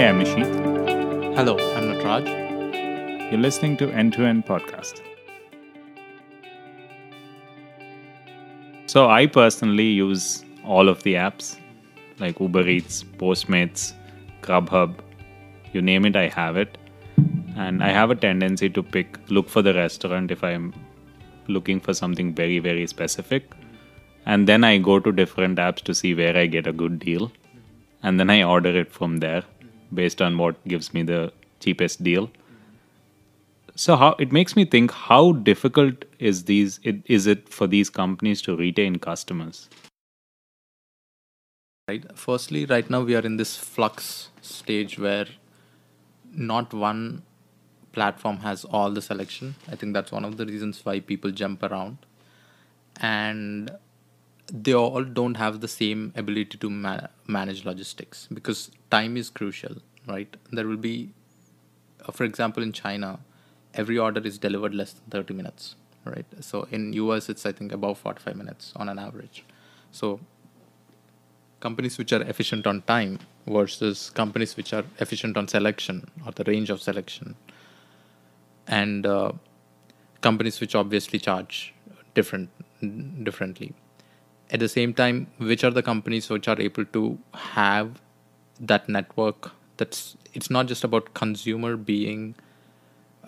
Hey, I'm Nisheeth. Hello, I'm Nataraj. You're listening to End to End Podcast. So, I personally use all of the apps like Uber Eats, Postmates, Grubhub, you name it, I have it. And I have a tendency to pick, look for the restaurant if I'm looking for something very, very specific. And then I go to different apps to see where I get a good deal. And then I order it from there based on what gives me the cheapest deal. So how it makes me think how difficult is these it, is it for these companies to retain customers? Right. Firstly, right now we are in this flux stage where not one platform has all the selection. I think that's one of the reasons why people jump around. And they all don't have the same ability to ma- manage logistics because time is crucial, right? There will be, uh, for example, in China, every order is delivered less than 30 minutes, right? So in US, it's I think about 45 minutes on an average. So companies which are efficient on time versus companies which are efficient on selection or the range of selection, and uh, companies which obviously charge different differently at the same time which are the companies which are able to have that network that's it's not just about consumer being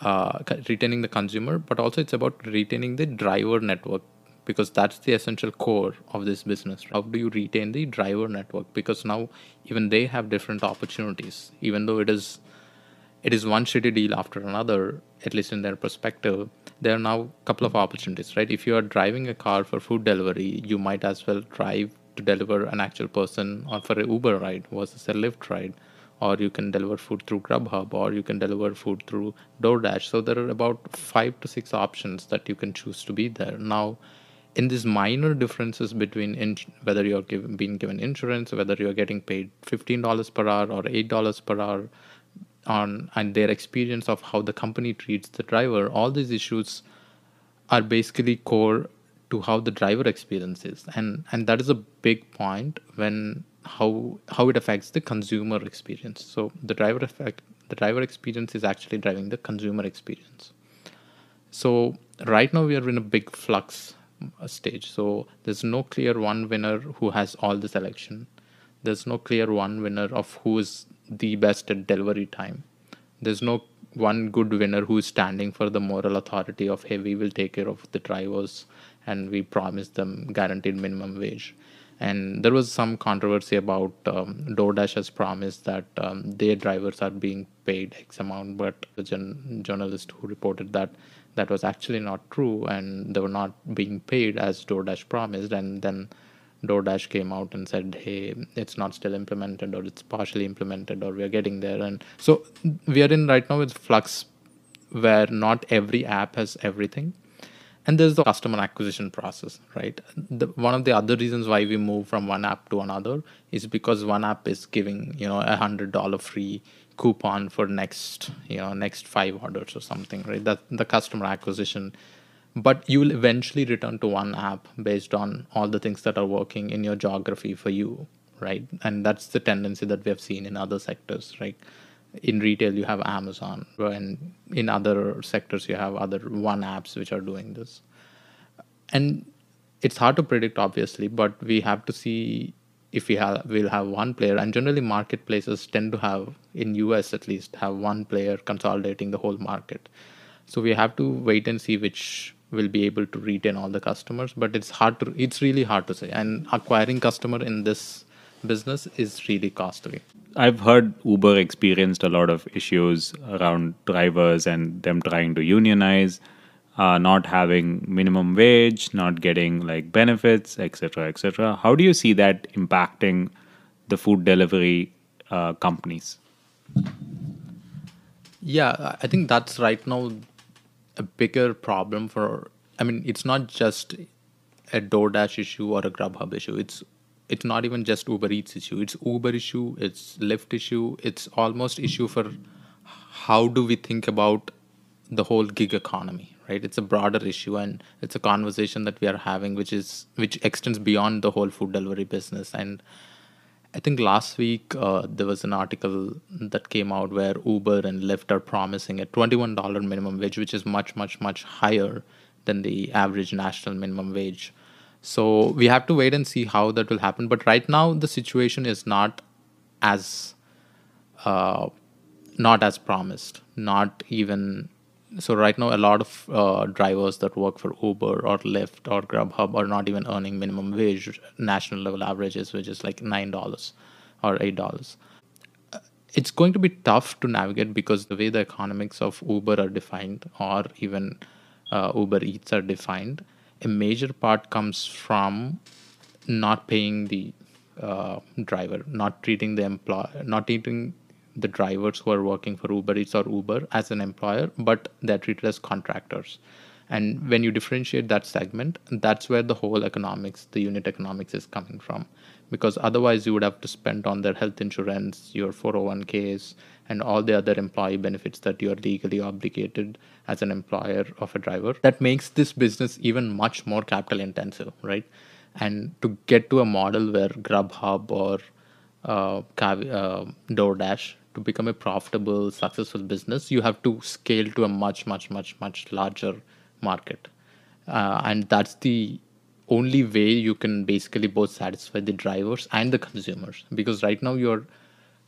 uh, retaining the consumer but also it's about retaining the driver network because that's the essential core of this business how do you retain the driver network? Because now even they have different opportunities. Even though it is it is one shitty deal after another at least in their perspective there are now a couple of opportunities right? If you are driving a car for food delivery you might as well drive to deliver an actual person or for a uber ride versus a lyft ride or you can deliver food through grubhub or you can deliver food through doordash. So there are about five to six options that you can choose to be there. Now in these minor differences between whether you're given, being given insurance whether you're getting paid $15 per hour or $8 per hour on and their experience of how the company treats the driver all these issues are basically core to how the driver experiences and and that is a big point when how how it affects the consumer experience. So the driver effect the driver experience is actually driving the consumer experience. So right now we are in a big flux uh, stage. So there's no clear one winner who has all the selection. There's no clear one winner of who is the best at delivery time. There's no one good winner who is standing for the moral authority of hey we will take care of the drivers and we promise them guaranteed minimum wage and there was some controversy about um, DoorDash has promised that um, their drivers are being paid X amount, but the gen- journalist who reported that that was actually not true and they were not being paid as DoorDash promised, and then DoorDash came out and said, "Hey, it's not still implemented, or it's partially implemented, or we are getting there." And so we are in right now with flux, where not every app has everything, and there's the customer acquisition process, right? The, one of the other reasons why we move from one app to another is because one app is giving you know a hundred dollar free coupon for next you know next five orders or something, right? That the customer acquisition but you will eventually return to one app based on all the things that are working in your geography for you right? And that's the tendency that we have seen in other sectors right? In retail you have amazon and in other sectors you have other one apps which are doing this. And it's hard to predict obviously but we have to see if we have we'll have one player. And generally marketplaces tend to have in us at least have one player consolidating the whole market. So we have to wait and see which will be able to retain all the customers but it's hard to it's really hard to say. And acquiring customer in this business is really costly. I've heard uber experienced a lot of issues around drivers and them trying to unionize uh, not having minimum wage not getting like benefits etc etc how do you see that impacting the food delivery uh, companies? Yeah i think that's right now a bigger problem for I mean it's not just a DoorDash issue or a Grubhub issue. It's it's not even just Uber Eats issue. It's Uber issue, it's Lyft issue, it's almost issue for how do we think about the whole gig economy, right? It's a broader issue and it's a conversation that we are having which is which extends beyond the whole food delivery business and I think last week uh, there was an article that came out where Uber and Lyft are promising a $21 minimum wage, which is much, much, much higher than the average national minimum wage. So we have to wait and see how that will happen. But right now, the situation is not as uh, not as promised. Not even so. Right now, a lot of uh, drivers that work for Uber or Lyft or Grubhub are not even earning minimum wage national level averages, which is like nine dollars or eight dollars. It's going to be tough to navigate because the way the economics of Uber are defined, or even uh, Uber Eats are defined, a major part comes from not paying the uh, driver, not treating the employer, not treating the drivers who are working for Uber Eats or Uber as an employer, but they're treated as contractors. And when you differentiate that segment, that's where the whole economics, the unit economics is coming from. Because otherwise, you would have to spend on their health insurance, your 401ks, and all the other employee benefits that you're legally obligated as an employer of a driver. That makes this business even much more capital intensive, right? And to get to a model where Grubhub or uh, uh, DoorDash to become a profitable, successful business, you have to scale to a much, much, much, much larger market. Uh, and that's the only way you can basically both satisfy the drivers and the consumers. Because right now you're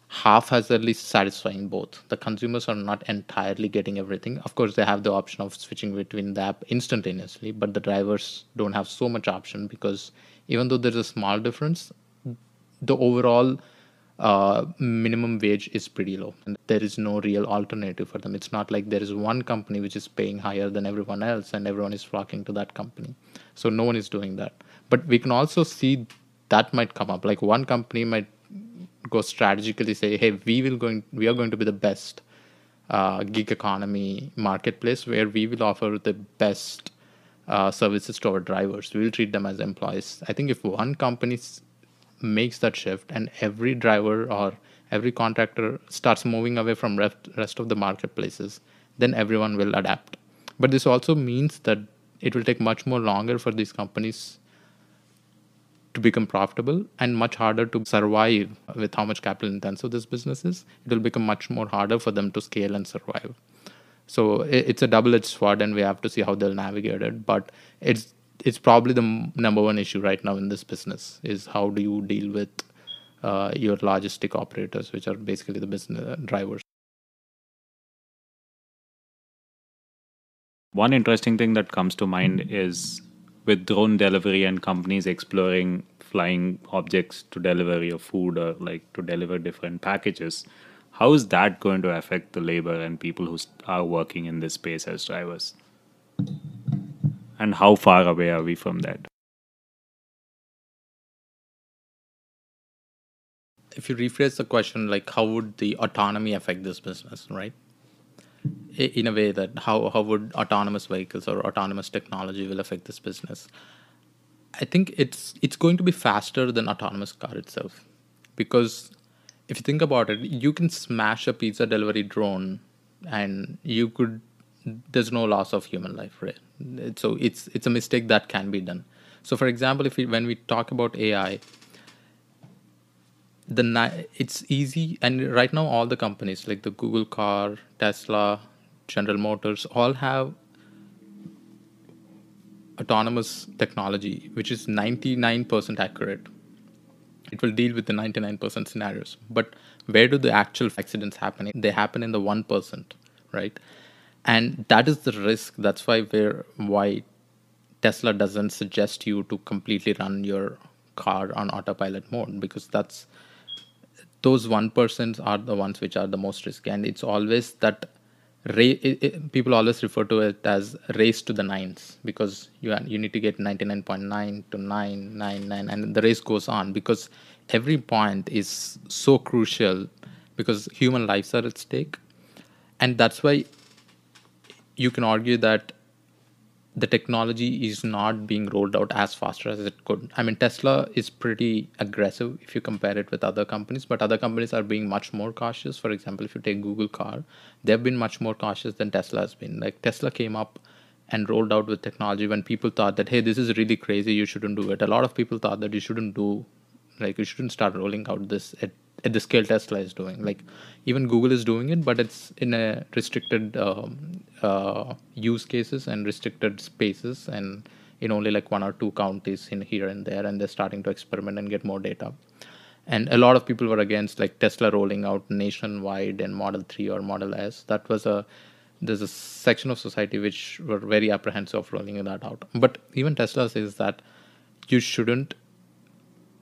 haphazardly satisfying both. The consumers are not entirely getting everything. Of course, they have the option of switching between the app instantaneously, but the drivers don't have so much option because even though there's a small difference, the overall uh, minimum wage is pretty low. And there is no real alternative for them. It's not like there is one company which is paying higher than everyone else and everyone is flocking to that company. So no one is doing that. But we can also see that might come up. Like one company might go strategically say hey we will going we are going to be the best uh, gig economy marketplace where we will offer the best uh, services to our drivers. We will treat them as employees. I think if one company makes that shift and every driver or every contractor starts moving away from rest, rest of the marketplaces then everyone will adapt. But this also means that it will take much more longer for these companies to become profitable and much harder to survive with how much capital intensive this business is. It will become much more harder for them to scale and survive. So it's a double-edged sword and we have to see how they'll navigate it but it's it's probably the number one issue right now in this business is how do you deal with uh, your logistic operators which are basically the business uh, drivers. One interesting thing that comes to mind is with drone delivery and companies exploring flying objects to deliver your food or like to deliver different packages how is that going to affect the labor and people who are working in this space as drivers and how far away are we from that? If you rephrase the question, like how would the autonomy affect this business, right? In a way that how, how would autonomous vehicles or autonomous technology will affect this business? I think it's it's going to be faster than autonomous car itself, because if you think about it, you can smash a pizza delivery drone, and you could there's no loss of human life, right? so it's it's a mistake that can be done. So for example if we when we talk about ai the it's easy and right now all the companies like the google car tesla general motors all have autonomous technology which is 99% accurate. It will deal with the 99% scenarios. But where do the actual accidents happen? They happen in the 1% right and that is the risk. That's why we're why tesla doesn't suggest you to completely run your car on autopilot mode because that's those 1% persons are the ones which are the most risky. And it's always that ra- it, it, people always refer to it as race to the nines because you you need to get 99.9 to 999 and the race goes on because every point is so crucial because human lives are at stake. And that's why you can argue that the technology is not being rolled out as fast as it could. I mean, Tesla is pretty aggressive if you compare it with other companies, but other companies are being much more cautious. For example, if you take Google Car, they've been much more cautious than Tesla has been. Like Tesla came up and rolled out with technology when people thought that, hey, this is really crazy, you shouldn't do it. A lot of people thought that you shouldn't do like you shouldn't start rolling out this at, at the scale tesla is doing. Like even google is doing it but it's in a restricted um, uh, use cases and restricted spaces and in only like one or two counties in here and there and they're starting to experiment and get more data. And a lot of people were against like tesla rolling out nationwide and model 3 or model s. That was a there's a section of society which were very apprehensive of rolling that out. But even tesla says that you shouldn't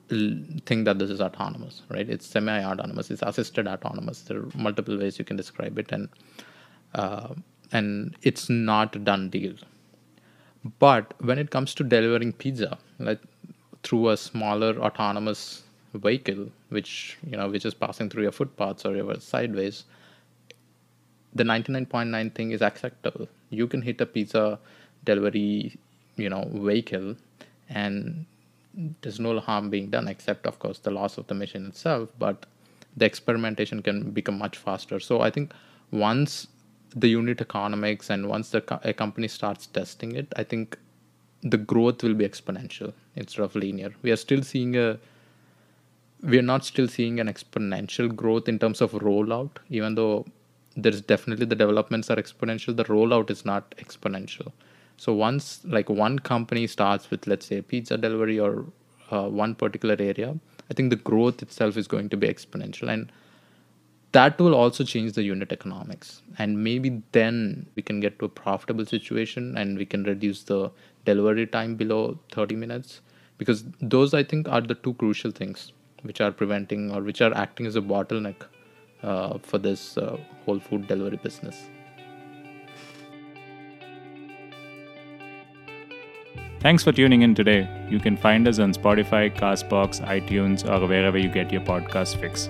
think that this is autonomous right? It's semi-autonomous it's assisted autonomous. There are multiple ways you can describe it and uh, and it's not a done deal. But when it comes to delivering pizza like through a smaller autonomous vehicle which you know which is passing through your footpaths or your sideways the 99.9 thing is acceptable. You can hit a pizza delivery you know vehicle and there's no harm being done except of course the loss of the machine itself but the experimentation can become much faster. So i think once the unit economics and once the co- a company starts testing it i think the growth will be exponential instead of linear. We are still seeing a we are not still seeing an exponential growth in terms of rollout even though there's definitely the developments are exponential the rollout is not exponential so once like one company starts with let's say pizza delivery or uh, one particular area i think the growth itself is going to be exponential. And that will also change the unit economics. And maybe then we can get to a profitable situation and we can reduce the delivery time below 30 minutes. Because those i think are the two crucial things which are preventing or which are acting as a bottleneck uh, for this uh, whole food delivery business Thanks for tuning in today. You can find us on Spotify, Castbox, iTunes, or wherever you get your podcast fix.